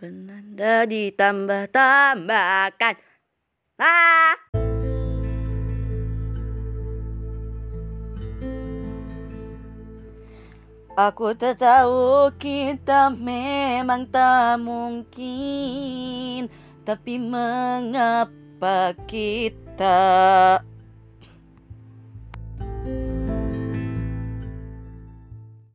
Penanda ditambah-tambahkan. Ah! Aku tak tahu kita memang tak mungkin Tapi mengapa kita